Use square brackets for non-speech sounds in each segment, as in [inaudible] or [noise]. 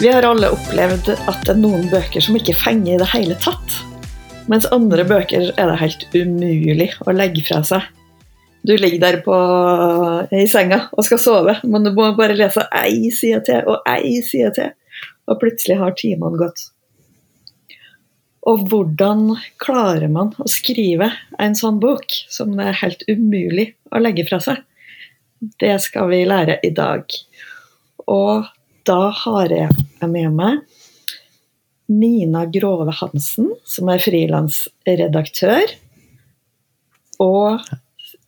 Vi har alle opplevd at det er noen bøker som ikke fenger i det hele tatt. Mens andre bøker er det helt umulig å legge fra seg. Du ligger der på, i senga og skal sove, men du må bare lese ei side til og ei side til. Og plutselig har timene gått. Og hvordan klarer man å skrive en sånn bok som det er helt umulig å legge fra seg? Det skal vi lære i dag. Og da har jeg med meg Nina Grove Hansen, som er frilansredaktør. Og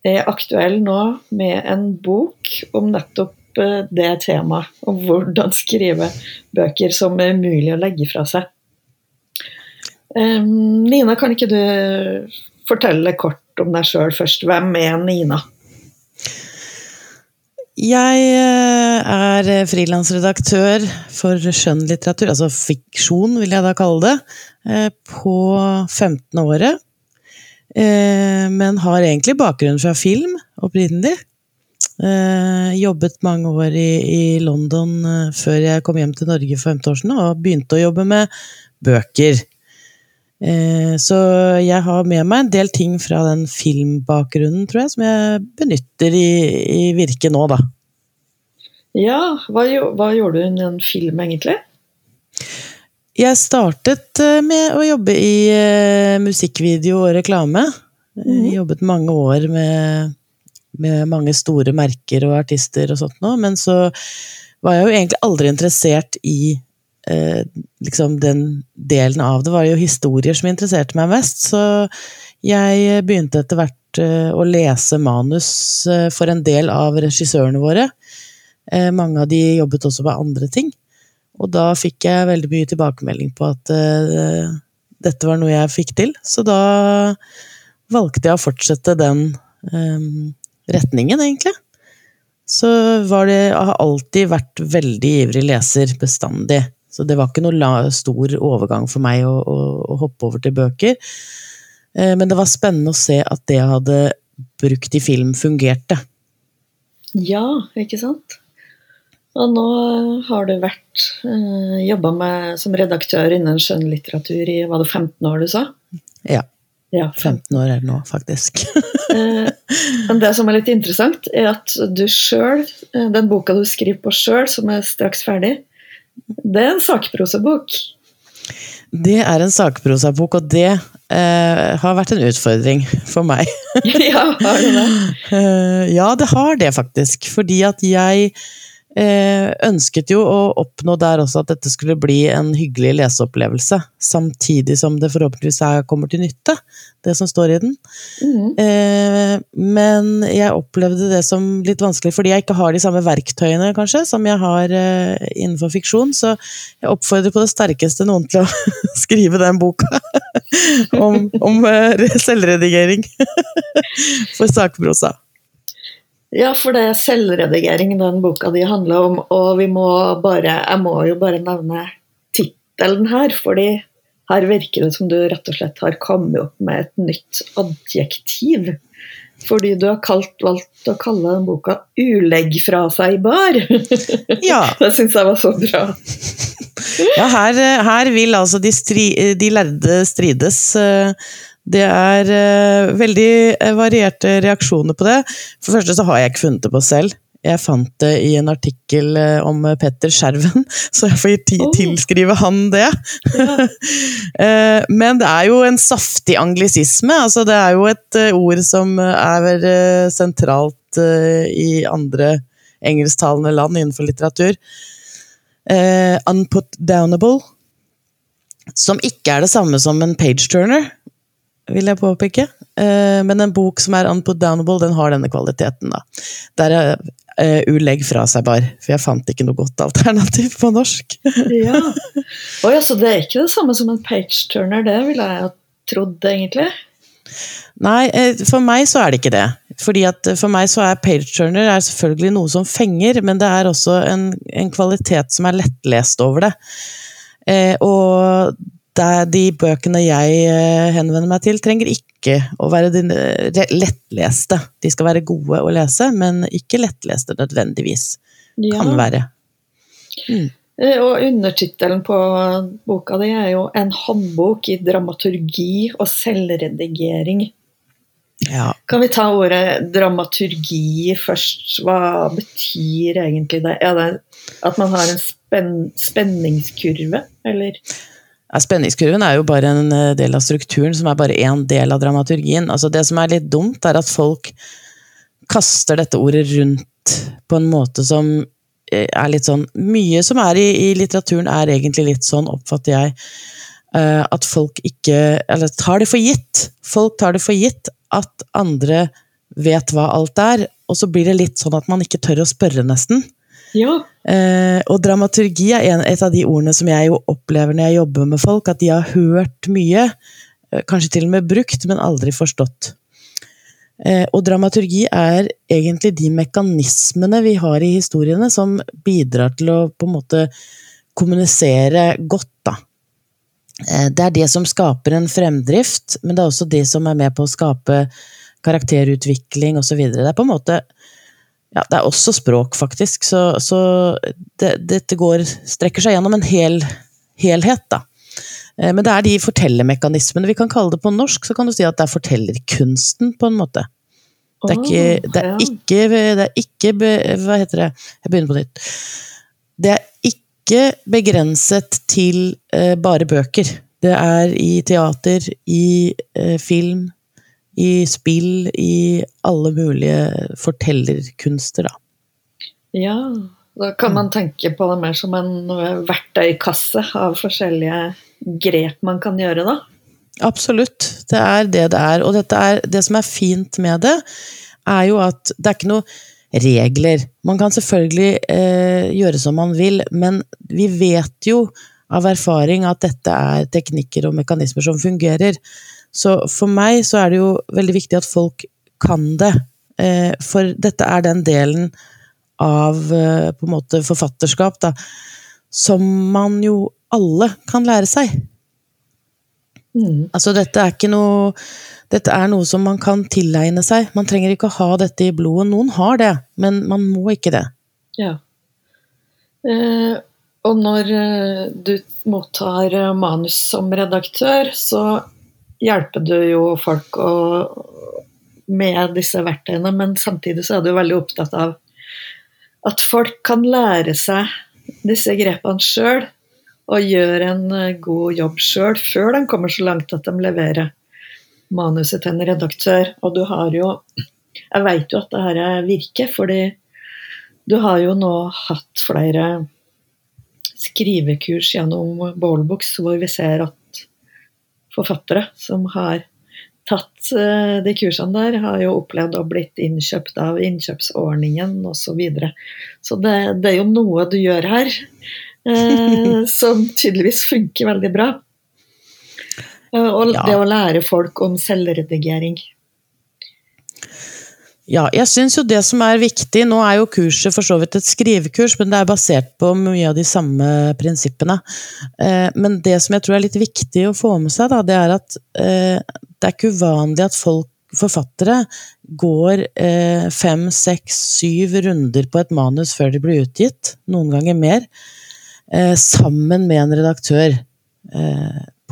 er aktuell nå med en bok om nettopp eh, det temaet. Om hvordan skrive bøker som er umulig å legge fra seg. Nina, kan ikke du fortelle kort om deg sjøl først? Hvem er Nina? Jeg eh, er frilansredaktør for skjønnlitteratur, altså fiksjon vil jeg da kalle det, eh, på 15. året. Eh, men har egentlig bakgrunn fra film opprinnelig. Jobbet mange år i, London før jeg kom hjem til Norge for 15 år siden, og begynte å jobbe med bøker. Så jeg har med meg en del ting fra den filmbakgrunnen, tror jeg, som jeg benytter i, i virket nå, da. Ja, hva, hva gjorde du i en film, egentlig? Jeg startet eh, med å jobbe i eh, musikkvideo og reklame. Mm. Jobbet mange år med, med, mange store merker og artister og sånt noe, men så var jeg jo egentlig aldri interessert i eh, liksom den delen av det. Var jo historier som interesserte meg mest, så jeg begynte etter hvert eh, å lese manus eh, for en del av regissørene våre. Eh, mange av de jobbet også med andre ting. Og da fikk jeg veldig mye tilbakemelding på at dette var noe jeg fikk til. Så da valgte jeg å fortsette den um, retningen, egentlig. Så var det Jeg har alltid vært veldig ivrig leser, bestandig. Så det var ikke noe stor overgang for meg å, å, å hoppe over til bøker. Eh, men det var spennende å se at det jeg hadde brukt i film, fungerte. Ja, ikke sant? Og nå har du vært eh, jobba som redaktør innen skjønnlitteratur i var det 15 år, du sa? Ja. Ja, 15 år er det nå, faktisk. [laughs] Eh, men det som er litt interessant, er at du sjøl, eh, den boka du skriver på sjøl, som er straks ferdig, det er en sakprosabok. Det er en sakprosabok, og det eh, har vært en utfordring for meg. [laughs] ja, har det det? [laughs] Eh, ja, det har det faktisk. Fordi at jeg ønsket jo å oppnå der også at dette skulle bli en hyggelig leseopplevelse, samtidig som det forhåpentligvis kommer til nytte, det som står i den. Mm. Eh, men jeg opplevde det som litt vanskelig fordi jeg ikke har de samme verktøyene kanskje, som jeg har eh, innenfor fiksjon, så jeg oppfordrer på det sterkeste noen til å [laughs] skrive den boka [laughs] om, om selvredigering [laughs] for sakprosa. Ja, for det er selvredigering den boka di handler om, og vi må bare, jeg må jo bare nevne tittelen her, fordi her virker det som du rett og slett har kommet opp med et nytt adjektiv. Fordi du har kalt, valgt å kalle den boka 'Ulegg fra seg bar'. [laughs] Ja. det syns jeg var så bra. ja, her, her, vil altså de, stri, de lærde strides. Det er uh, veldig eh, varierte reaksjoner på det. For det første så har jeg ikke funnet det på selv. Jeg fant det i en artikkel uh, om Petter Skjerven, [laughs] så jeg får tilskrive han det. [laughs] Ja. men det er jo en saftig anglisisme. Altså, det er jo et ord som er sentralt i andre engelsktalende land innenfor litteratur. unputdownable. Som ikke er det samme som en page turner vil jeg påpeke. Eh, men en bok som er unputdownable, den har denne kvaliteten. da. Der er 'U legg fra seg bar', for jeg fant ikke noe godt alternativ på norsk. ja. [laughs] Oi, altså, det er ikke det samme som en page-turner, det ville jeg ha trodd, egentlig. Nei, eh, for meg så er det ikke det. Fordi at For meg så er page-turner er selvfølgelig noe som fenger, men det er også en, en kvalitet som er lettlest over det. Eh, og de bøkene jeg eh, henvender meg til, trenger ikke å være de lettleste. De skal være gode å lese, men ikke lettleste nødvendigvis. Ja. Kan være. Mm. Eh, og undertittelen på boka di er jo 'En håndbok i dramaturgi og selvredigering'. Ja. Kan vi ta ordet dramaturgi først? Hva betyr egentlig det? Er det at man har en spen spenningskurve, eller? Ja, spenningskurven er jo bare en eh, del av strukturen, som er bare én del av dramaturgien. Altså det som er litt dumt, er at folk kaster dette ordet rundt på en måte som eh, er litt sånn Mye som er i, i litteraturen, er egentlig litt sånn, oppfatter jeg. Uh, at folk ikke Eller tar det for gitt. Folk tar det for gitt at andre vet hva alt er, og så blir det litt sånn at man ikke tør å spørre, nesten. Ja. Eh, og dramaturgi er en, et av de ordene som jeg jo opplever når jeg jobber med folk, at de har hørt mye, eh, kanskje til og med brukt, men aldri forstått. Eh, og dramaturgi er egentlig de mekanismene vi har i historiene som bidrar til å på en måte kommunisere godt, da. Eh, det er det som skaper en fremdrift, men det er også det som er med på å skape karakterutvikling osv. Det er på en måte ja, det er også språk, faktisk. Så, så det, dette går, strekker seg gjennom en hel helhet, da. Eh, men det er de fortellermekanismene vi kan kalle det på norsk, så kan du si at det er fortellerkunsten, på en måte. Det er ikke, det er ikke, det er ikke Hva heter det? Jeg begynner på nytt. Det er ikke begrenset til uh, bare bøker. Det er i teater, i uh, film, i spill, i alle mulige fortellerkunster, da. Ja, da kan man tenke på det mer som en verktøykasse av forskjellige grep man kan gjøre, da? Absolutt. Det er det det er. Og er, det som er fint med det, er jo at det er ikke noe regler. Man kan selvfølgelig eh, gjøre som man vil, men vi vet jo av erfaring at dette er teknikker og mekanismer som fungerer. Så for meg så er det jo veldig viktig at folk kan det. Eh, for dette er den delen av eh, på en måte forfatterskap da, som man jo alle kan lære seg. Mm. Altså dette er ikke noe Dette er noe som man kan tilegne seg. Man trenger ikke å ha dette i blodet. Noen har det, men man må ikke det. Ja. Eh, og når eh, du mottar manus som redaktør, så hjelper du jo folk å, med disse verktøyene, men samtidig så er du veldig opptatt av at folk kan lære seg disse grepene sjøl og gjøre en eh, god jobb sjøl før de kommer så langt at de leverer manuset til en redaktør. Og du har jo Jeg veit jo at det her virker, fordi du har jo nå hatt flere skrivekurs gjennom Ballbooks hvor vi ser at forfattere som har tatt eh, de kursene der, har jo opplevd å blitt innkjøpt av innkjøpsordningen osv. Så, videre. så det, det, er jo noe du gjør her eh, [laughs] som tydeligvis funker veldig bra. Eh, og ja. det å lære folk om selvredigering. Ja, jeg syns jo det som er viktig Nå er jo kurset for så vidt et skrivekurs, men det er basert på mye av de samme prinsippene. Eh, men det som jeg tror er litt viktig å få med seg, da, det er at eh, det er ikke uvanlig at folk, forfattere, går eh, fem, seks, syv runder på et manus før det blir utgitt. Noen ganger mer. Sammen med en redaktør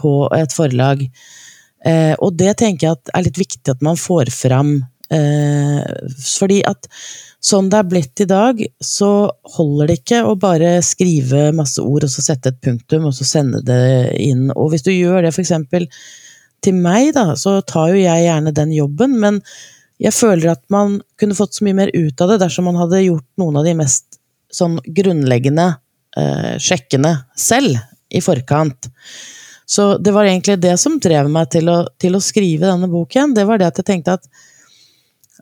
på et forlag. Og det tenker jeg er litt viktig at man får fram fordi at sånn det er blitt i dag, så holder det ikke å bare skrive masse ord og så sette et punktum og så sende det inn. Og hvis du gjør det f.eks. til meg, da, så tar jo jeg gjerne den jobben, men jeg føler at man kunne fått så mye mer ut av det dersom man hadde gjort noen av de mest sånn grunnleggende eh, sjekkene selv i forkant. Så det var egentlig det som drev meg til å, til å skrive denne boken. Det var det at jeg tenkte at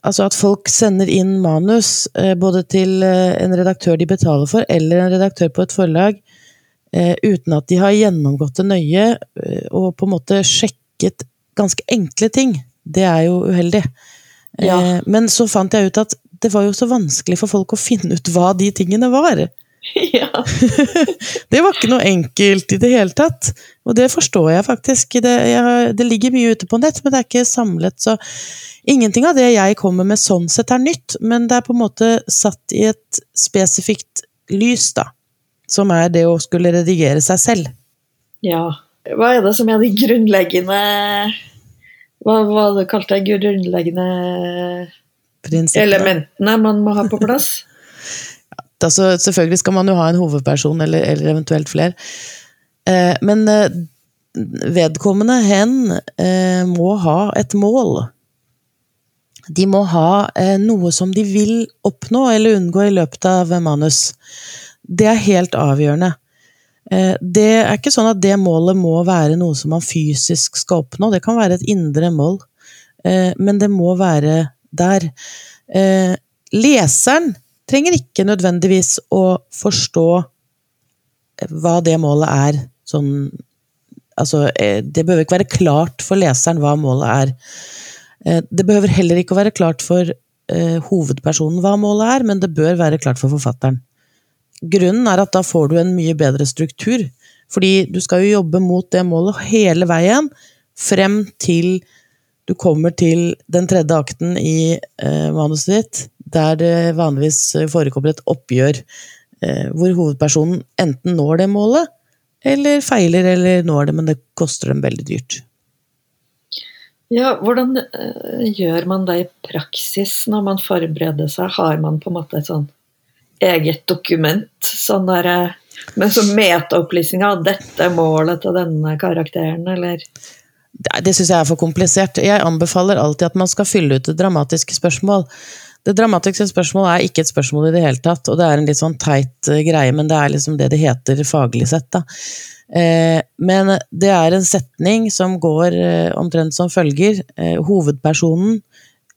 Altså at folk sender inn manus eh, både til eh, en redaktør de betaler for, eller en redaktør på et forlag, eh, uten at de har gjennomgått det nøye og på en måte sjekket ganske enkle ting. Det er jo uheldig. Ja. Men så fant jeg ut at det var jo så vanskelig for folk å finne ut hva de tingene var. [laughs] ja. [laughs] Det var ikke noe enkelt i det hele tatt. Og det forstår jeg faktisk. Det, jeg, det ligger mye ute på nett, men det er ikke samlet, så Ingenting av det jeg kommer med sånn sett er nytt, men det er på en måte satt i et spesifikt lys, da. Som er det å skulle redigere seg selv. ja. Hva er det som er de grunnleggende Hva var det kalt de Grunnleggende Prinsippet. elementene man må ha på plass? [laughs] Altså, selvfølgelig skal man jo ha en hovedperson, eller, eller eventuelt flere. Eh, men eh, vedkommende hen eh, må ha et mål. De må ha eh, noe som de vil oppnå eller unngå i løpet av manus. Det er helt avgjørende. Eh, det er ikke sånn at det målet må være noe som man fysisk skal oppnå. Det kan være et indre mål, eh, men det må være der. Leseren trenger ikke nødvendigvis å forstå hva det målet er. Sånn, altså, eh, det behøver ikke være klart for leseren hva målet er. Eh, Det behøver heller ikke å være klart for eh, hovedpersonen hva målet er, men det bør være klart for forfatteren. Grunnen er at da får du en mye bedre struktur. Fordi du skal jo jobbe mot det målet hele veien, frem til du kommer til den tredje akten i eh, manuset ditt, der det vanligvis forekommer et oppgjør eh, hvor hovedpersonen enten når det målet, eller feiler eller når det, men det koster dem veldig dyrt. Ja, hvordan eh, gjør man det i praksis når man forbereder seg? Har man på en måte et sånn eget dokument sånn der, eh, med sånn metaopplysninger av dette er målet til denne karakteren, eller? Det, Det syns jeg er for komplisert. Jeg anbefaler alltid at man skal fylle ut et dramatisk spørsmål. Det dramatiske spørsmålet er ikke et spørsmål i det hele tatt, og det er en litt sånn teit eh, greie, men det er liksom det det heter faglig sett, da. Eh, men det er en setning som går eh, omtrent som følger. Hovedpersonen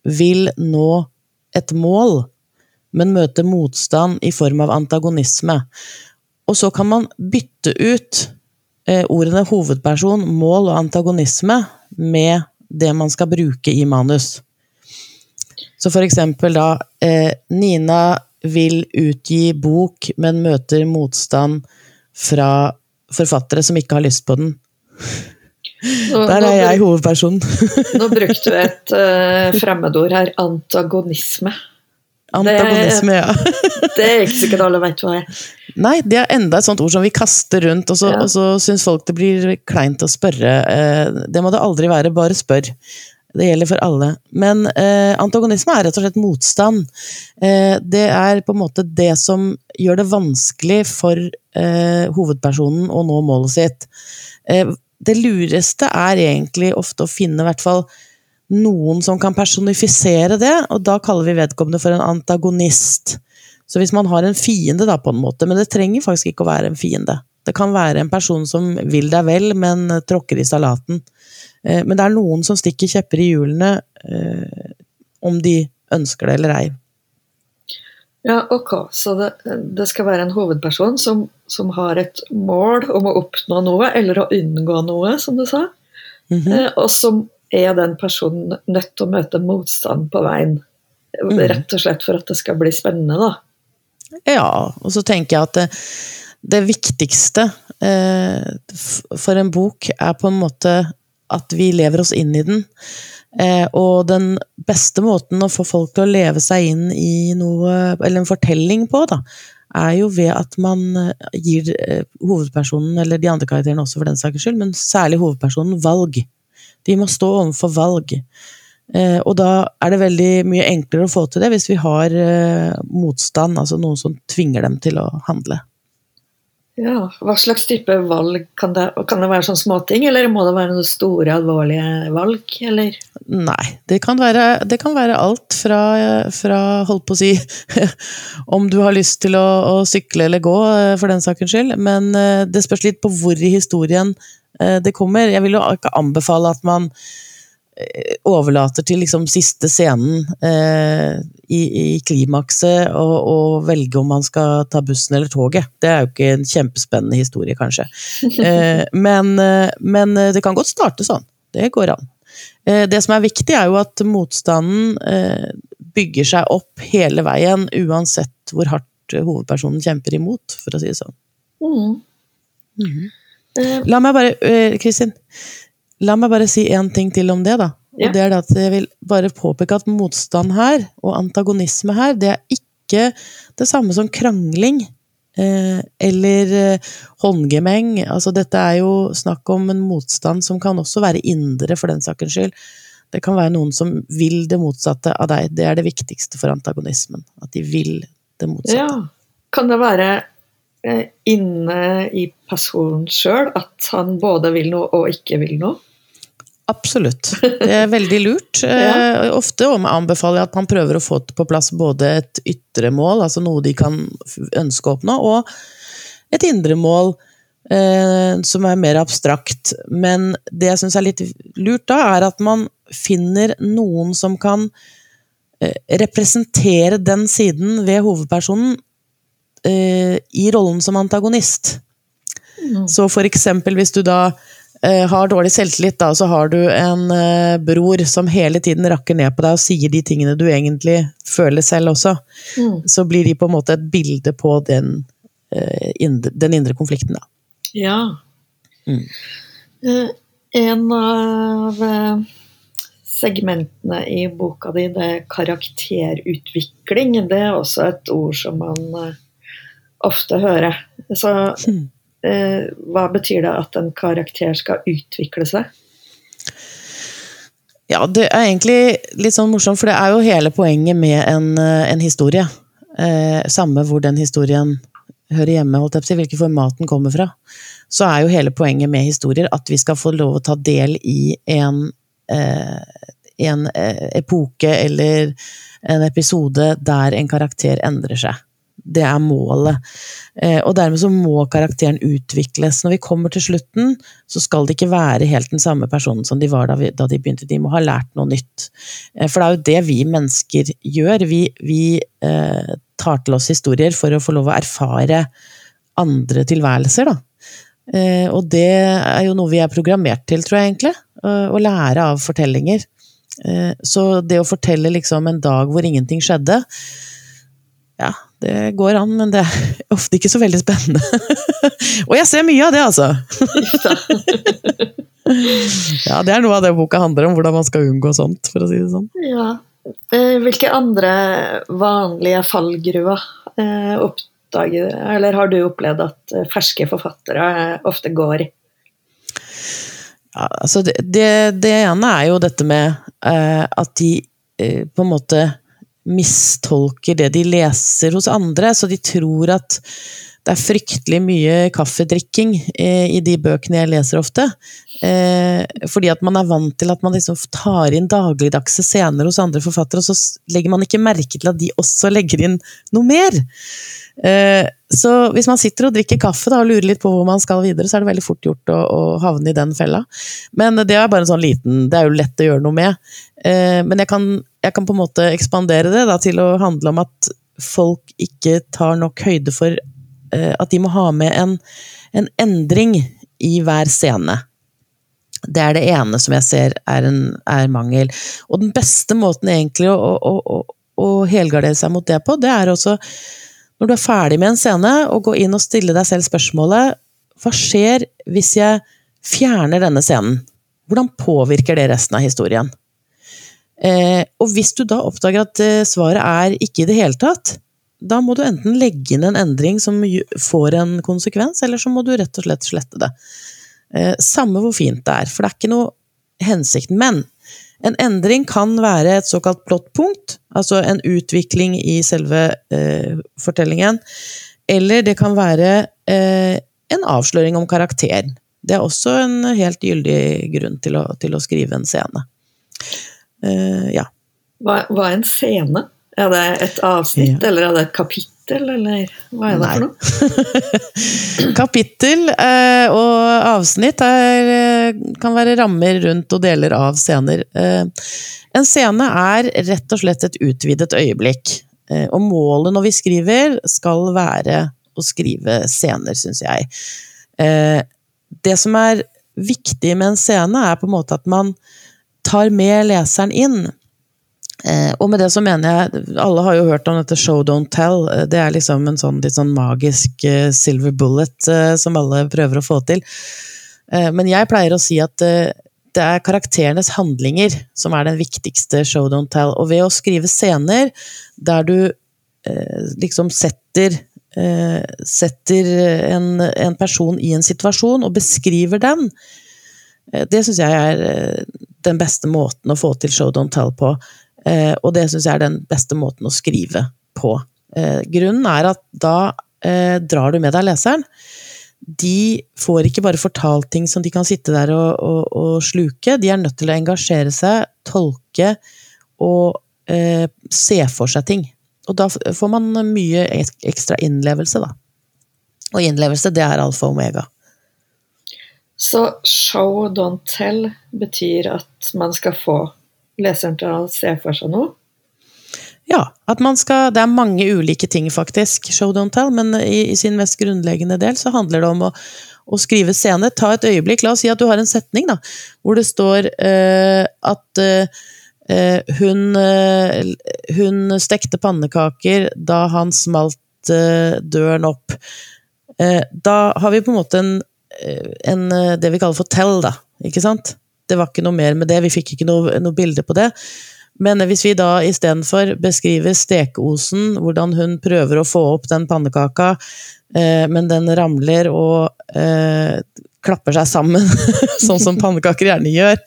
vil nå et mål, men møter motstand i form av antagonisme. Og så kan man bytte ut ordene hovedperson, mål og antagonisme med det man skal bruke i manus. Så for eksempel da eh, Nina vil utgi bok, men møter motstand fra forfattere som ikke har lyst på den. Nå, Der er jeg hovedpersonen. [laughs] Nå brukte du et uh, fremmedord her, antagonisme. Antagonisme, ja. [laughs] Det er ikke sikkert alle vet hva er. Nei, det er enda et sånt ord som vi kaster rundt, og så, Ja. så syns folk det blir kleint å spørre. Eh, Det må det aldri være, bare spør. Det gjelder for alle. Men eh, antagonisme er rett og slett motstand. Eh, det er på en måte det som gjør det vanskelig for eh, hovedpersonen å nå målet sitt. Eh, det lureste er egentlig ofte å finne hvert fall noen som kan personifisere det, og da kaller vi vedkommende for en antagonist. Så hvis man har en fiende, da, på en måte, men det trenger faktisk ikke å være en fiende. Det kan være en person som vil deg vel, men tråkker i salaten. Eh, Men det er noen som stikker kjepper i hjulene, eh, om de ønsker det eller ei. Ja, ok. Så det, det skal være en hovedperson som, som har et mål om å oppnå noe, eller å unngå noe, som du sa. Mhm. Eh, og som er den personen nødt til å møte motstand på veien. Rett og slett for at det skal bli spennende, da. Ja, og så tenker jeg at det, det viktigste eh, for en bok er på en måte at vi lever oss inn i den. Eh, og den beste måten å få folk til å leve seg inn i noe, eller en fortelling på, da, er jo ved at man eh, gir eh, hovedpersonen, eller de andre karakterene også for den saks skyld, men særlig hovedpersonen, valg. De må stå overfor valg. Eh, og da er det veldig mye enklere å få til det hvis vi har eh, motstand, altså noen som tvinger dem til å handle. Ja, Hva slags type valg kan det Kan det være sånne småting, eller må det være noen store, alvorlige valg? Eller? Nei, det kan være, det kan være alt fra, fra holdt på å si [laughs] om du har lyst til å, å sykle eller gå, eh, for den sakens skyld. Men eh, det spørs litt på hvor i historien eh, det kommer. Jeg vil jo ikke anbefale at man overlater til liksom siste scenen i, i klimakset å velge om man skal ta bussen eller toget. Det er jo ikke en kjempespennende historie, kanskje. [laughs] Eh, men, eh, men, det kan godt starte sånn. Det går an. Eh, det som er viktig, er jo at motstanden bygger seg opp hele veien, uansett hvor hardt hovedpersonen kjemper imot, for å si det sånn. Mm. Mm. La meg bare, Kristin, la meg bare si én ting til om det, da. Og ja. det er at jeg vil bare påpeke at motstand her, og antagonisme her, det er ikke det samme som krangling. Eh, eller eh, håndgemeng. Altså, dette er jo snakk om en motstand som kan også være indre, for den sakens skyld. Det kan være noen som vil det motsatte av deg. Det er det viktigste for antagonismen. At de vil det motsatte. Ja. Kan det være eh, inne i personen sjøl at han både vil noe og ikke vil noe? Absolutt. [laughs] Det er veldig lurt. ja. Eh, ofte anbefaler jeg at man prøver å få på plass både et ytre mål, altså noe de kan ønske å oppnå, og et indre mål eh, som er mer abstrakt. Men det jeg syns er litt lurt da, er at man finner noen som kan eh, representere den siden ved hovedpersonen eh, i rollen som antagonist. Mm. Så for eksempel hvis du da har dårlig selvtillit, da, så har du en eh, bror som hele tiden rakker ned på deg og sier de tingene du egentlig føler selv også, mm. så blir de på en måte et bilde på den, eh, indre, den indre konflikten, da. Ja. Mm. en av segmentene i boka di, det er karakterutvikling. Det er også et ord som man ofte hører. Så uh, hva betyr det at en karakter skal utvikle seg? Ja, det er egentlig litt sånn morsomt, for det er jo hele poenget med en, eh, en historie. Eh, samme hvor den historien hører hjemme, holdt jeg på å format den kommer fra. Så er jo hele poenget med historier at vi skal få lov å ta del i en Eh, en eh, epoke eller en episode der en karakter endrer seg. Det er målet. Eh, og dermed så må karakteren utvikles. Når vi kommer til slutten, så skal det ikke være helt den samme personen som de var da, vi, da de begynte. De må ha lært noe nytt. For det er jo det vi mennesker gjør. Vi, vi eh, tar til oss historier for å få lov å erfare andre tilværelser, da. Eh, og det er jo noe vi er programmert til, tror jeg egentlig. Å lære av fortellinger. Eh, så det å fortelle liksom en dag hvor ingenting skjedde, ja, det går an, men det er ofte ikke så veldig spennende. [laughs] Og jeg ser mye av det, altså! [laughs] ja, det er noe av det boka handler om, hvordan man skal unngå sånt, for å si det sånn. Ja. Eh, hvilke andre vanlige fallgruver oppdager Eller har du opplevd at ferske forfattere ofte går i? Ja, altså det, det, det, ene er jo dette med eh, at de eh, på en måte mistolker det de leser hos andre, så de tror at det er fryktelig mye kaffedrikking eh, i de bøkene jeg leser ofte. Eh, fordi at man er vant til at man liksom tar inn dagligdagse scener hos andre forfattere, og så legger man ikke merke til at de også legger inn noe mer. Eh, så hvis man sitter og drikker kaffe da, og lurer litt på hvor man skal videre, så er det veldig fort gjort å, å havne i den fella. Men det er bare en sånn liten Det er jo lett å gjøre noe med. Men jeg kan, jeg kan på en måte ekspandere det da, til å handle om at folk ikke tar nok høyde for eh, at de må ha med en, en endring i hver scene. Det er det ene som jeg ser er en er mangel. Og den beste måten egentlig å, å, å, å helgardere seg mot det på, det er også når du er ferdig med en scene, og gå inn og stille deg selv spørsmålet Hva skjer hvis jeg fjerner denne scenen? Hvordan påvirker det resten av historien? Eh, og hvis du da oppdager at eh, svaret er ikke i det hele tatt, da må du enten legge inn en endring som får en konsekvens, eller så må du rett og slett slette det. Eh, samme hvor fint det er, for det er ikke noe hensikt. Men en endring kan være et såkalt plottpunkt, altså en utvikling i selve eh, fortellingen. Eller det kan være eh, en avsløring om karakteren. Det er også en helt gyldig grunn til å, til å skrive en scene. Uh, ja. Hva, hva, er en scene? Er det et avsnitt, ja. eller er det et kapittel, kapittel, eller hva er det Nei. for noe? [laughs] Kapittel eh, og avsnitt er, eh, kan være rammer rundt og deler av scener. Eh, en scene er rett og slett et utvidet øyeblikk. Eh, og målet når vi skriver, skal være å skrive scener, syns jeg. Eh, det som er viktig med en scene, er på en måte at man tar med leseren inn. Eh, og med det så mener jeg Alle har jo hørt om dette show don't tell. Eh, Det er liksom en sånn litt sånn magisk eh, silver bullet som alle prøver å få til. Men jeg pleier å si at det er karakterenes handlinger som er den viktigste show don't tell. Og ved å skrive scener der du liksom setter setter en, en person i en situasjon og beskriver den, det syns jeg er eh, den beste måten å få til show don't tell på. Eh, og det syns jeg er den beste måten å skrive på. Eh, grunnen er at da eh, drar du med deg leseren. De får ikke bare fortalt ting som de kan sitte der og, og, og sluke, de er nødt til å engasjere seg, tolke og eh, se for seg ting. Og da får man mye ekstra innlevelse, da. Og innlevelse, det er alfa og omega. Så show don't tell betyr at man skal få leseren til å se for seg noe? Ja, at man skal Det er mange ulike ting, faktisk, show don't tell, men i, i sin mest grunnleggende del så handler det om å, å skrive scene. Ta et øyeblikk, la oss si at du har en setning da, hvor det står uh, at eh, hun, uh, hun stekte pannekaker da han smalt døren opp. Da har vi på en måte en, en, eh, det vi kaller for tell, da. Ikke sant? Det var ikke noe mer med det, vi fikk ikke noe, noe bilde på det. Men hvis vi da istedenfor beskriver stekeosen, hvordan hun prøver å få opp den pannekaka, eh, men den ramler og eh, klapper seg sammen, [laughs] sånn som pannekaker gjerne gjør.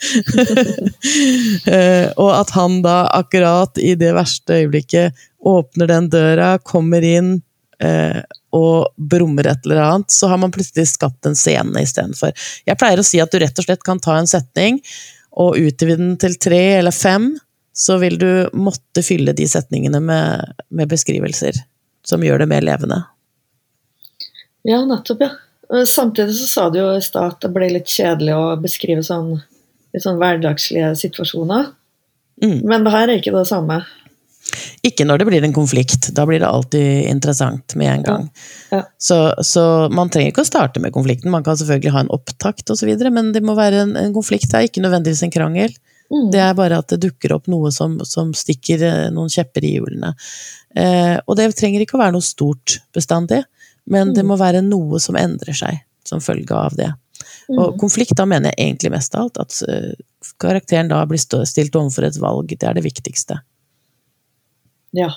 [laughs] eh, og at han da akkurat i det verste øyeblikket åpner den døra, kommer inn eh, og brummer et eller annet, så har man plutselig skapt en scene istedenfor. Jeg pleier å si at du rett og slett kan ta en setning og utvide den til tre eller fem, så vil du måtte fylle de setningene med, med beskrivelser som gjør det mer levende. Ja, nettopp, ja. Samtidig så sa du jo i stad at det ble litt kjedelig å beskrive sånn, litt sånn hverdagslige situasjoner. Mm. Men det her er ikke det samme. Ikke når det blir en konflikt, da blir det alltid interessant med en gang. Ja. Så, så man trenger ikke å starte med konflikten, man kan selvfølgelig ha en opptakt osv., men det må være en, en konflikt, det er ikke nødvendigvis en krangel. Mm. Det er bare at det dukker opp noe som, som stikker eh, noen kjepper i hjulene. Eh, og det trenger ikke å være noe stort bestandig, men det Mm. må være noe som endrer seg som følge av det. Og Mm. konflikt, da mener jeg egentlig mest av alt at eh, karakteren da blir stilt overfor et valg. Det er det viktigste. Ja.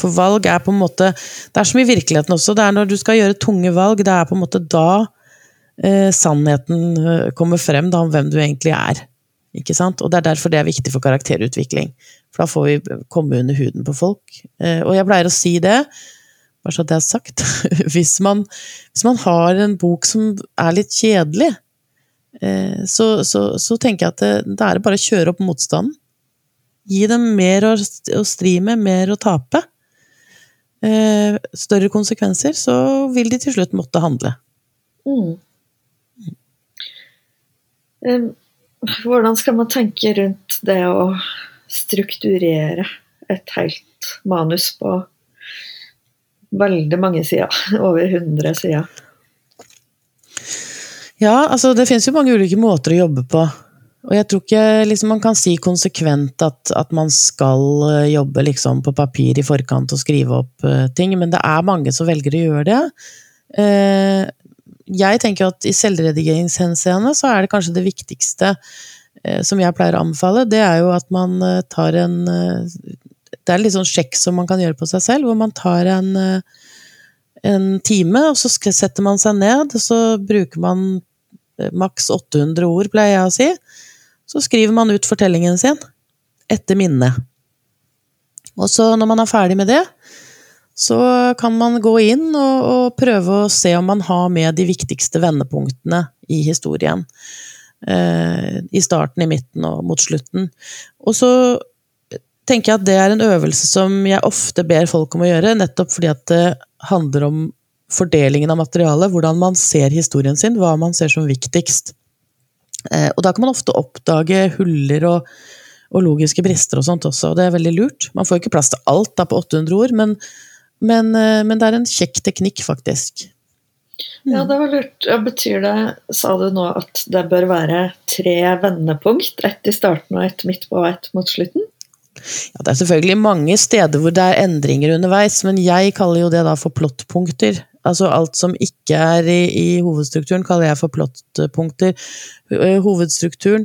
For valg er på en måte Det er som i virkeligheten også. Det er når du skal gjøre tunge valg, det er på en måte da eh, sannheten eh, kommer frem da, om hvem du egentlig er. Ikke sant? Og det er derfor det er viktig for karakterutvikling. For da får vi komme under huden på folk. Eh, og jeg pleier å si det, bare så det er sagt, [laughs] hvis man, hvis man har en bok som er litt kjedelig, eh, så, så, så tenker jeg at det, det er bare å kjøre opp motstanden. Gi dem mer å, å stri med, mer å tape. Eh, større konsekvenser, så vil de til slutt måtte handle. Mm. Hvordan skal man tenke rundt det å strukturere et helt manus på veldig mange sider? [laughs] Over 100 sider. Ja, altså det finnes jo mange ulike måter å jobbe på. Og jeg tror ikke liksom, man kan si konsekvent at, at man skal eh, jobbe liksom, på papir i forkant og skrive opp uh, ting, men det er mange som velger å gjøre det. Uh, jeg tenker at i selvredigeringshenseende så er det kanskje det viktigste uh, som jeg pleier å anbefale, det er jo at man tar en Det er litt sånn sjekk som man kan gjøre på seg selv, hvor man tar en, en time, og så setter man seg ned, og så bruker man maks 800 ord, pleier jeg å si. Så skriver man ut fortellingen sin etter minnet. Og så når man er ferdig med det, så kan man gå inn og, og prøve å se om man har med de viktigste vendepunktene i historien. Eh, I starten, i midten og mot slutten. Og så tenker jeg at det er en øvelse som jeg ofte ber folk om å gjøre, nettopp fordi at det handler om fordelingen av materialet, hvordan man ser historien sin, hva man ser som viktigst. Eh, og da kan man ofte oppdage huller og, og logiske brister og sånt også, og det er veldig lurt. Man får ikke plass til alt da på 800 ord, men, men, eh, men det er en kjekk teknikk, faktisk. Ja, det var lurt. Ja, betyr det, sa du nå, at det bør være tre vendepunkt? Ett i starten og ett midt på og ett mot slutten? Ja, det er selvfølgelig mange steder hvor det er endringer underveis, men jeg kaller jo det da for plottpunkter. Altså alt som ikke er i, i hovedstrukturen, kaller jeg for plottpunkter. Eh, hovedstrukturen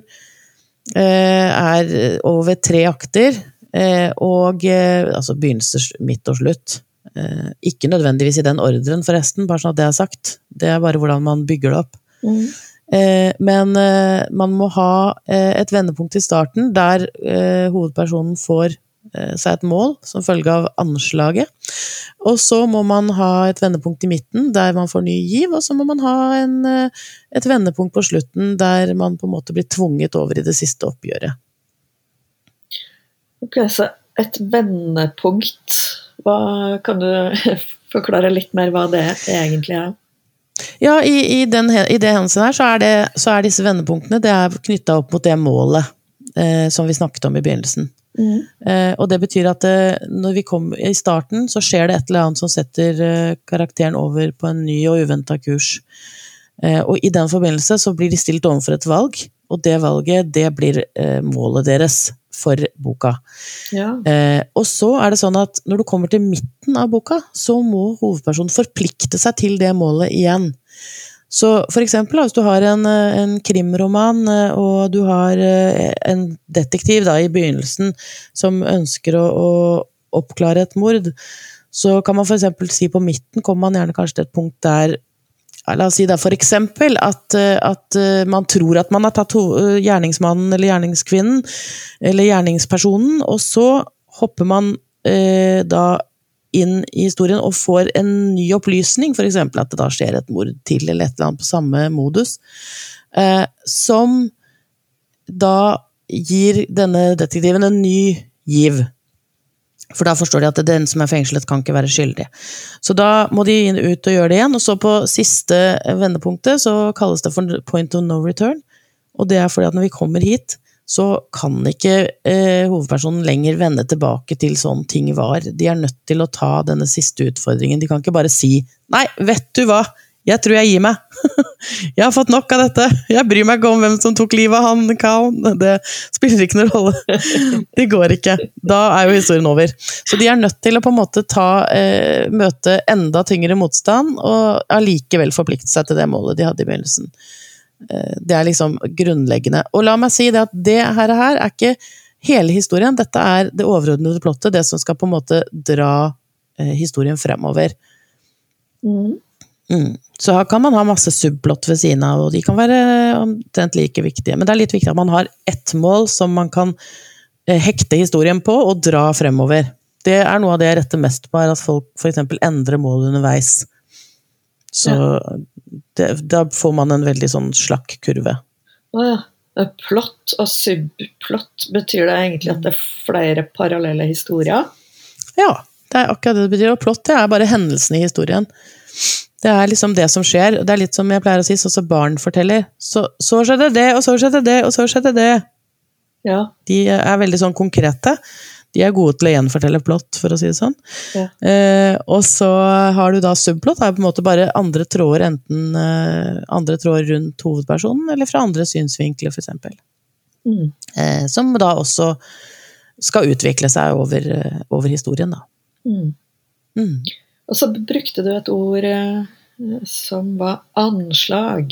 eh, er over tre akter, eh, og eh, altså begynnelse, midt og slutt. Eh, ikke nødvendigvis i den ordren, forresten, bare sånn at det er sagt. Det er bare hvordan man bygger det opp. Mm. Eh, men man må ha et vendepunkt i starten der hovedpersonen får seg et mål som følge av anslaget. Og så må man ha et vendepunkt i midten der man får ny giv, og så må man ha en, et vendepunkt på slutten der man på en måte blir tvunget over i det siste oppgjøret. Ok, Så et vendepunkt, hva, kan du [laughs] forklare litt mer hva det egentlig er? Ja, i, i, den, i det hendelsen her så er, det, så er disse vendepunktene det knytta opp mot det målet eh, som vi snakket om i begynnelsen. Mm. Eh, og det betyr at eh, når vi kommer i starten, så skjer det et eller annet som setter eh, karakteren over på en ny og uventa kurs. Eh, og i den forbindelse så blir de stilt overfor et valg, og det valget det blir eh, målet deres for boka. Ja. Eh, og så er det sånn at når du kommer til midten av boka, så må hovedpersonen forplikte seg til det målet igjen. Så for eksempel hvis du har en, en krimroman, eh, og du har eh, en detektiv da, i begynnelsen som ønsker å, å oppklare et mord, så kan man f.eks. si på midten kommer man gjerne kanskje til et punkt der La oss si da eksempel at, eh, at man tror at man har tatt gjerningsmannen eller gjerningskvinnen, eller gjerningspersonen, og så hopper man eh, da inn i historien og får en ny opplysning, f.eks. at det da skjer et mord til, eller et eller annet på samme modus, eh, som da gir denne detektiven en ny giv. For da forstår de at den som er fengslet, kan ikke være skyldig. Så da må de inn, ut og gjøre det igjen. Og så på siste vendepunktet så kalles det for point of no return. Og det er fordi at når vi kommer hit, så kan ikke eh, hovedpersonen lenger vende tilbake til sånn ting var. De er nødt til å ta denne siste utfordringen. De kan ikke bare si 'nei, vet du hva, jeg tror jeg gir meg'. [laughs] 'Jeg har fått nok av dette. Jeg bryr meg ikke om hvem som tok livet av han Kaon'. [laughs] Det spiller ikke noen rolle. [laughs] Det går ikke. Da er jo historien over. Så de er nødt til å på en måte ta, eh, møte enda tyngre motstand, og allikevel forplikte seg til det målet de hadde i begynnelsen. Eh, det er liksom grunnleggende. Og la meg si det at det her, her er ikke hele historien. Dette er det overordnede plottet, det som skal på en måte dra eh, historien fremover. Mm. Mm. Så her kan man ha masse subplott ved siden av, og de kan være omtrent like viktige. Men det er litt viktig at man har ett mål som man kan eh, hekte historien på og dra fremover. Det er noe av det jeg retter mest på, er at folk f.eks. endrer mål underveis. Så ja. det, da får man en veldig sånn slakk kurve. Å ja. Plott og subplott, betyr det egentlig at det er flere parallelle historier? Ja, det er akkurat det det betyr. Og plott det er bare hendelsene i historien. Det er liksom det som skjer. Det er litt som jeg pleier å si, sånn som barn forteller. Så, så skjedde det, og så skjedde det, og så skjedde det. Ja. De er veldig sånn konkrete. De er gode til å gjenfortelle plott, for å si det sånn. Ja. Eh, og så har du da subplott, er på en måte bare andre tråder, enten eh, andre tråder rundt hovedpersonen, eller fra andre synsvinkler, f.eks. Mm. Eh, som da også skal utvikle seg over, eh, over historien, da. Mm. Mm. Og så brukte du et ord eh, som var anslag.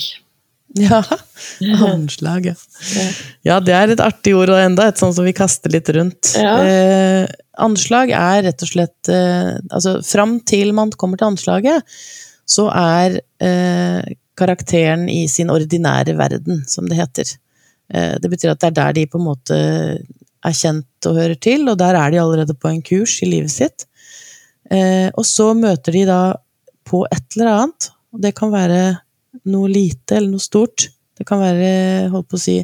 Ja, [laughs] anslag, ja. Ja, det er et artig ord enda, et sånt som vi kaster litt rundt. Ja. Eh, anslag er rett og slett eh, Altså, fram til man kommer til anslaget, så er eh, karakteren i sin ordinære verden, som det heter. Eh, det betyr at det er der de på en måte er kjent og hører til, og der er de allerede på en kurs i livet sitt. Eh, og så møter de da på et eller annet, og det kan være noe lite eller noe stort. Det kan være holdt på å si,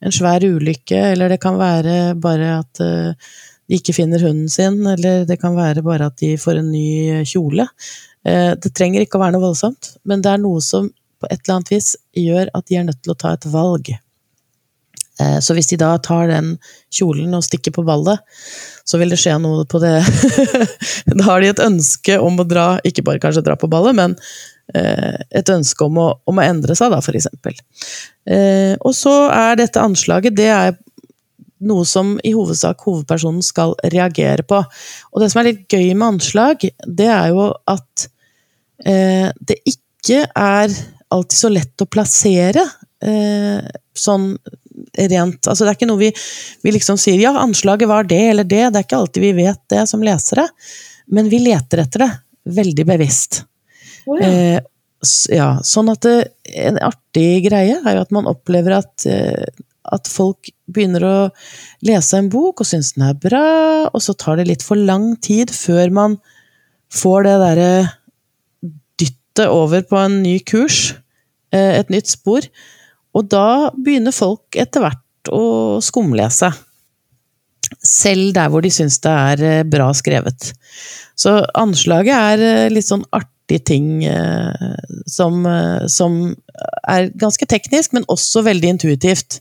en svær ulykke, eller det kan være bare at uh, de ikke finner hunden sin, eller det kan være bare at de får en ny kjole. Eh, det trenger ikke å være noe voldsomt, men det er noe som på et eller annet vis gjør at de er nødt til å ta et valg. Eh, så hvis de da tar den kjolen og stikker på ballet, så vil det skje noe på det [laughs] Da har de et ønske om å dra, ikke bare kanskje dra på ballet, men eh, et ønske om å, om å endre seg, da, for eksempel. Og så er dette anslaget det er noe som i hovedsak hovedpersonen skal reagere på. Og det som er litt gøy med anslag, det er jo at eh, det ikke er alltid så lett å plassere eh, sånn rent Altså det er ikke noe vi, vi liksom sier ja, anslaget var det eller det, det er ikke alltid vi vet det som lesere, men vi leter etter det veldig bevisst. Eh, ja, sånn at det, En artig greie er jo at man opplever at eh, at folk begynner å lese en bok og syns den er bra, og så tar det litt for lang tid før man får det derre dyttet over på en ny kurs, eh, et nytt spor. Og da begynner folk etter hvert å skumlese. Selv der hvor de syns det er eh, bra skrevet. Så anslaget er eh, litt sånn artig ting som, som er ganske teknisk, men også veldig intuitivt.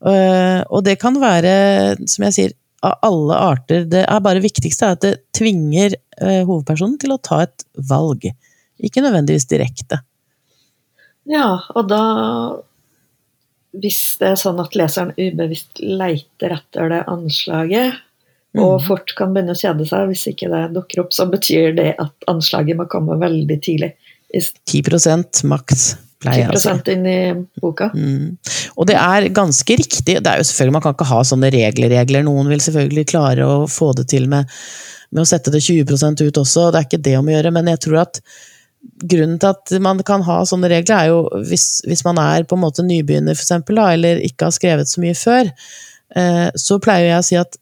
Uh, og det kan være, som jeg sier, av alle arter. Det er bare viktigste er at det tvinger uh, hovedpersonen til å ta et valg. Ikke nødvendigvis direkte. Ja, og da Hvis det er sånn at leseren ubevisst leiter etter det anslaget. Og fort kan begynne å kjede seg hvis ikke det dukker opp, så betyr det at anslaget må komme veldig tidlig. 10% maks pleier 10 altså. inn i boka. Mm. Og det er ganske riktig. det er jo selvfølgelig, Man kan ikke ha sånne regler-regler. Noen vil selvfølgelig klare å få det til med, med, å sette det 20% ut også, det er ikke det om å gjøre. Men jeg tror at grunnen til at man kan ha sånne regler, er jo hvis, hvis man er på en måte nybegynner, for eksempel, da, eller ikke har skrevet så mye før, eh, så pleier jeg å si at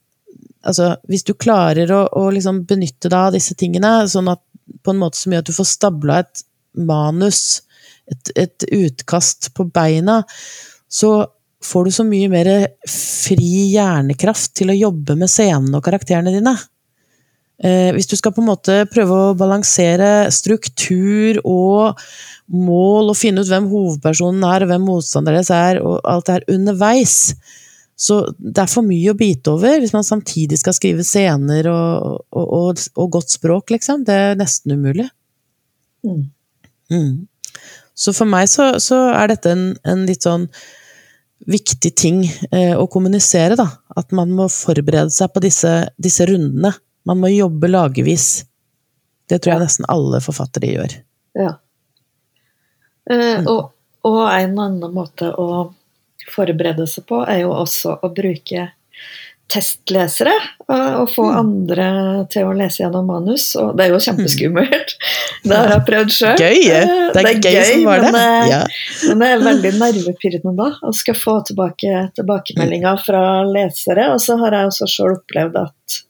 altså, hvis du klarer å, å liksom benytte deg av disse tingene, sånn at, på en måte som gjør at du får stabla et manus et, et utkast på beina, så får du så mye mer fri hjernekraft til å jobbe med scenen og karakterene dine. Eh, hvis du skal på en måte prøve å balansere struktur og mål, og finne ut hvem hovedpersonen er, og hvem motstanderen deres er, og alt det her underveis, så det er for mye å bite over hvis man samtidig skal skrive scener og, og, og, og godt språk, liksom. Det er nesten umulig. Mm. Mm. Så for meg så, så er dette en, en, litt sånn viktig ting eh, å kommunisere, da. At man må forberede seg på disse, disse rundene. Man må jobbe lagevis. Det tror jeg nesten alle forfattere gjør. Ja. Eh, mm. og, og, en annen måte å forberede seg på, er jo også å bruke testlesere og få mm. andre til å lese gjennom manus. Og det er jo kjempeskummelt. [laughs] Det har jeg prøvd sjøl. Gøy! Det er, det er gøy, gøy men, det. Eh, ja. men det er veldig nervepirrende da, å skal få tilbake tilbakemeldinger fra lesere. Og så har jeg også sjøl opplevd at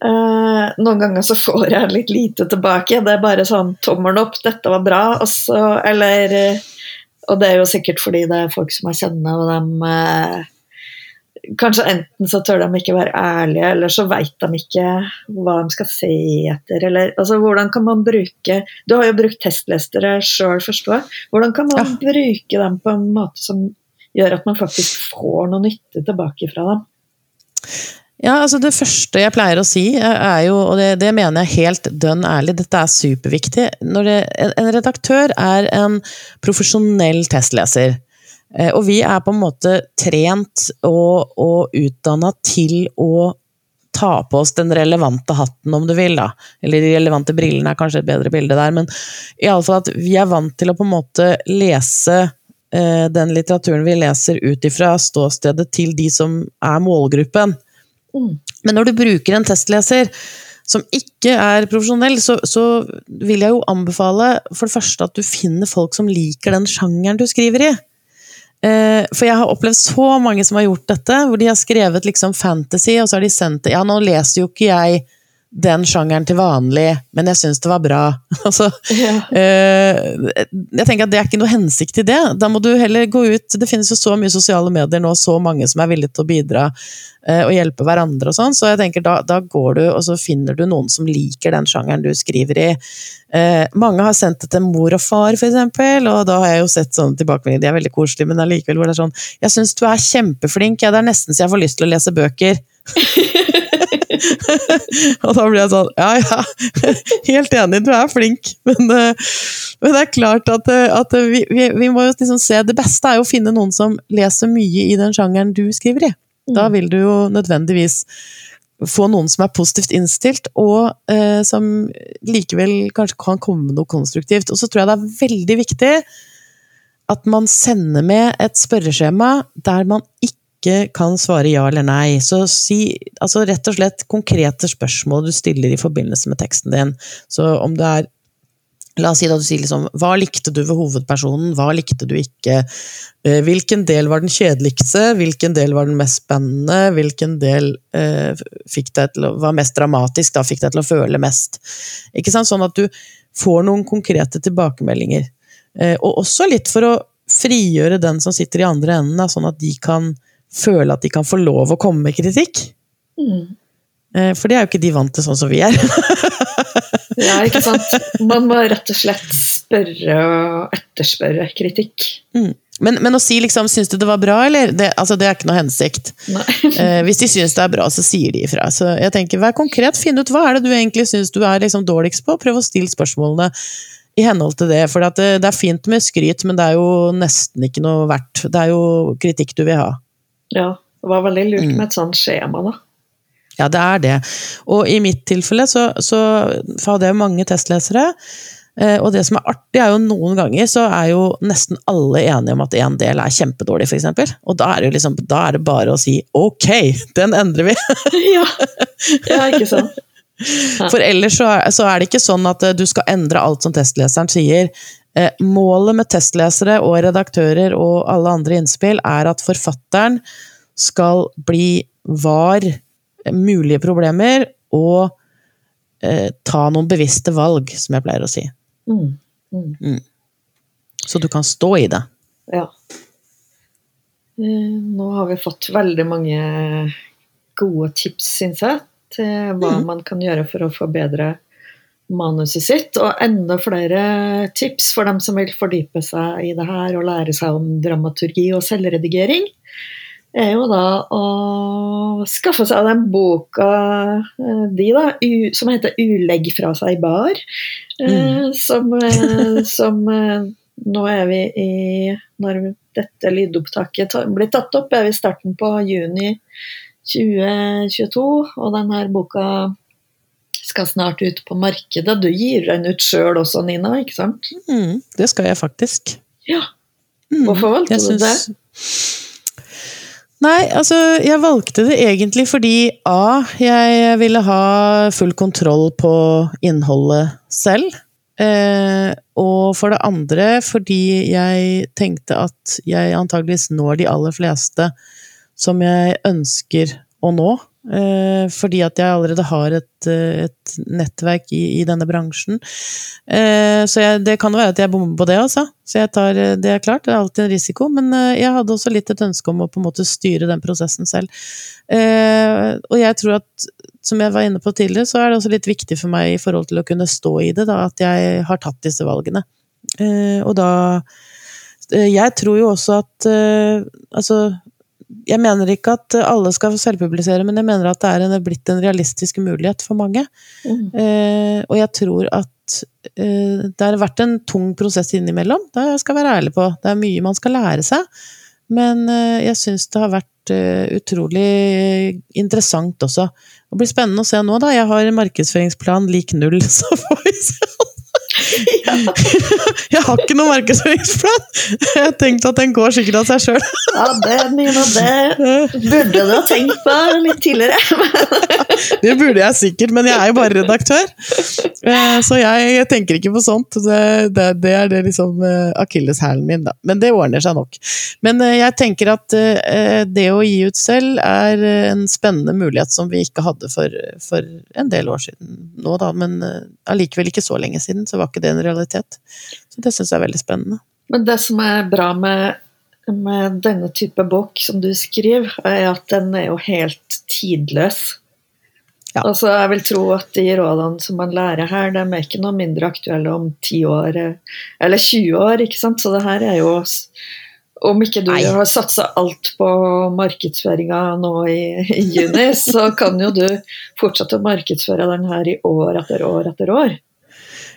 Uh, noen ganger så får jeg litt lite tilbake. Det er bare sånn tommelen opp, 'dette var bra', og så Eller Og det er jo sikkert fordi det er folk som jeg kjenner, og de eh, Kanskje enten så tør de ikke være ærlige, eller så vet de ikke hva de skal se etter. Eller, altså, hvordan kan man bruke Du har jo brukt testlestere sjøl, forstår jeg. Hvordan kan man ja. bruke dem på en måte som gjør at man faktisk får noe nytte tilbake fra dem? Ja, altså Det første jeg pleier å si, er jo, og det, det mener jeg helt dønn ærlig, dette er superviktig det, En redaktør er en profesjonell testleser. Eh, og vi er på en måte trent og, og utdanna til å ta på oss den relevante hatten, om du vil. da. Eller de relevante brillene er kanskje et bedre bilde der, men i alle fall at vi er vant til å på en måte lese eh, den litteraturen vi leser ut ifra ståstedet til de som er målgruppen. Men når du bruker en testleser som ikke er profesjonell, så, så, vil jeg jo anbefale for det første at du finner folk som liker den sjangeren du skriver i. Eh, for jeg har opplevd så mange som har gjort dette, hvor de har skrevet liksom fantasy, og så har de sendt det Ja, nå leser jo ikke jeg den sjangeren til vanlig, men jeg syns det var bra. [laughs] altså, Ja. eh, jeg tenker at Det er ikke noe hensikt i det. Da må du heller gå ut Det finnes jo så mye sosiale medier nå, så mange som er villige til å bidra eh, og hjelpe hverandre og sånn, så jeg tenker da, da går du og så finner du noen som liker den sjangeren du skriver i. Eh, mange har sendt det til mor og far, for eksempel, og da har jeg jo sett sånne tilbakemeldinger. De er veldig koselige, men allikevel hvor det er sånn Jeg syns du er kjempeflink, ja, det er nesten så jeg får lyst til å lese bøker. [laughs] [laughs] og da blir jeg sånn Ja, ja, [laughs] helt enig, du er flink. Men, eh, men det er klart at, eh, at vi, vi, vi må jo liksom se Det beste er jo å finne noen som leser mye i den sjangeren du skriver i. Da vil du jo nødvendigvis få noen som er positivt innstilt, og eh, som likevel kanskje kan komme med noe konstruktivt. Og så tror jeg det er veldig viktig at man sender med et spørreskjema der man ikke kan svare ja eller nei. Så si altså rett og slett konkrete spørsmål du stiller i forbindelse med teksten din. Så om det er La oss si da du sier liksom Hva likte du ved hovedpersonen, hva likte du ikke? Eh, Hvilken del var den kjedeligste, hvilken del var den mest spennende, hvilken del eh, å, var mest dramatisk, da fikk deg til å føle mest? Ikke sant? Sånn at du får noen konkrete tilbakemeldinger. Eh, og også litt for å frigjøre den som sitter i andre enden, da, sånn at de kan føle at de kan få lov å komme med kritikk. Mm. Eh, For det er jo ikke de vant til sånn som vi er. [laughs] Ja, ikke sant. Man må rett og slett spørre og etterspørre kritikk. Mm. Men, men å si liksom 'syns du det var bra', eller? Det, altså, det er ikke noe hensikt. [laughs] Eh, hvis de syns det er bra, så sier de ifra. Så jeg tenker, Vær konkret, finn ut hva er det du egentlig syns du er liksom dårligst på. Prøv å stille spørsmålene i henhold til det. For det, det er fint med skryt, men det er jo nesten ikke noe verdt. Det er jo kritikk du vil ha. Ja, det var veldig lurt Mm. med et sånt skjema, da. Ja, det er det. Og i mitt tilfelle så, så hadde jeg mange testlesere. eh, Og det som er artig, er jo noen ganger så er jo nesten alle enige om at en del er kjempedårlig, f.eks. Og da er, liksom, da er det bare å si ok, den endrer vi. [laughs] ja. ja, ikke sant. For ellers så er, så er det ikke sånn at eh, du skal endre alt som testleseren sier. Eh, målet med testlesere og redaktører og alle andre innspill er at forfatteren skal bli var mulige problemer og eh, ta noen bevisste valg, som jeg pleier å si. Mm. Mm. Så du kan stå i det. Ja. Eh, Nå har vi fått veldig mange gode tips, syns jeg, til hva Mhm. man kan gjøre for å forbedre manuset sitt. Og enda flere tips for dem som vil fordype seg i det her og lære seg om dramaturgi og selvredigering. er jo da å skaffe seg den boka eh, di, da, som heter 'Ulegg fra seg bar'. mm. som, eh, som eh, Nå er vi i Når dette lydopptaket ta, blir tatt opp, er vi i starten på juni 2022. Og denne boka skal snart ut på markedet. Du gir den ut sjøl også, Nina, ikke sant? Mm, det skal jeg faktisk. Ja. Mm, Hvorfor valgte jeg du det? Nei, altså, jeg valgte det egentlig fordi A. Jeg ville ha full kontroll på innholdet selv. Eh, og for det andre fordi jeg tenkte at jeg antageligvis når de aller fleste som jeg ønsker å nå. Eh, fordi at jeg allerede har et, eh, et nettverk i, i denne bransjen. Eh, så jeg, det kan være at jeg bommer på det, altså. Så jeg tar, det er klart, det er alltid en risiko. Men jeg hadde også litt et ønske om å på en måte styre den prosessen selv. Og jeg tror at, som jeg var inne på tidligere, så er det også litt viktig for meg i forhold til å kunne stå i det, da, at jeg har tatt disse valgene. Og da Jeg tror jo også at Altså, jeg mener ikke at alle skal selvpublisere, men jeg mener at det er en, blitt en realistisk mulighet for mange. Mm. Eh, og jeg tror at eh, det har vært en tung prosess innimellom, det skal jeg være ærlig på. Det er mye man skal lære seg. Men eh, jeg syns det har vært eh, utrolig interessant også. Det blir spennende å se nå, da. Jeg har en markedsføringsplan lik null, [laughs] så får vi se. [laughs] Jeg har ikke noen markedsføringsplan! Jeg tenkte at den går sikkert av seg sjøl. Ja, det, Nina, det burde du ha tenkt på litt tidligere. [laughs] Det burde jeg sikkert, men jeg er jo bare redaktør. Eh, Så jeg, jeg tenker ikke på sånt. Det, det, det er det liksom eh, akilleshælen min, da. Men det ordner seg nok. Men eh, jeg tenker at det å gi ut selv er en spennende mulighet som vi ikke hadde for, for en del år siden nå, da. Men allikevel ikke så lenge siden, så var ikke det en realitet. Så det syns jeg er veldig spennende. Men det som er bra med, med denne type bok som du skriver, er at den er jo helt tidløs. Ja. Altså, jeg vil tro at de rådene som man lærer her, de er ikke noe mindre aktuelle om 10 år eller 20 år. ikke sant? Så det her er jo Om ikke du Nei. har satsa alt på markedsføringa nå i, i juni, så kan jo du fortsette å markedsføre den her i år etter år etter år.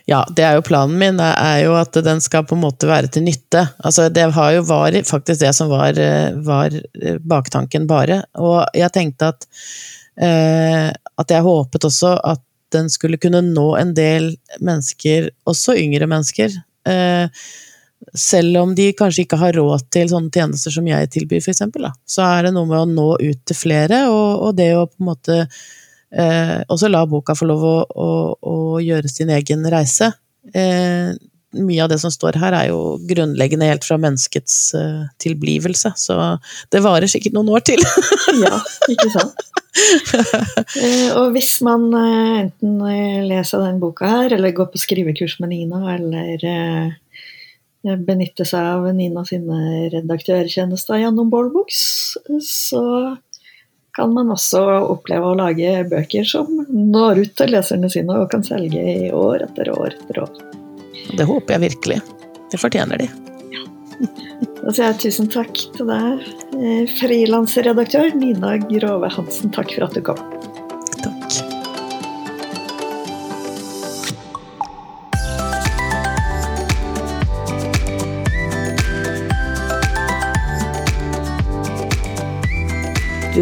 Ja, det er jo planen min, det er jo at den skal på en måte være til nytte. Altså, det har jo var faktisk det som var, eh, var eh, baktanken bare. Og jeg tenkte at, eh, at jeg håpet også at den skulle kunne nå en del mennesker, også yngre mennesker. Eh, selv om de kanskje ikke har råd til sånne tjenester som jeg tilbyr, eksempel. Så er det noe med å nå ut til flere, og, og det å på en måte eh, også la boka få lov å, å, å gjøre sin egen reise. Eh, mye av det som står her, er jo grunnleggende helt fra menneskets eh, tilblivelse, så det varer sikkert noen år til. [laughs] Ja, ikke sant? Eh, og hvis man eh, enten leser den boka her, eller går på skrivekurs med Nina, eller benytter seg av Nina sine redaktørtjenester gjennom Ballbooks, så kan man også oppleve å lage bøker som når ut til leserne sine og kan selge i år etter år etter år. Det håper jeg virkelig. Det fortjener de. Da [laughs] sier jeg tusen takk til deg, eh, frilansredaktør Nina Grove Hansen. Takk for at du kom. Takk.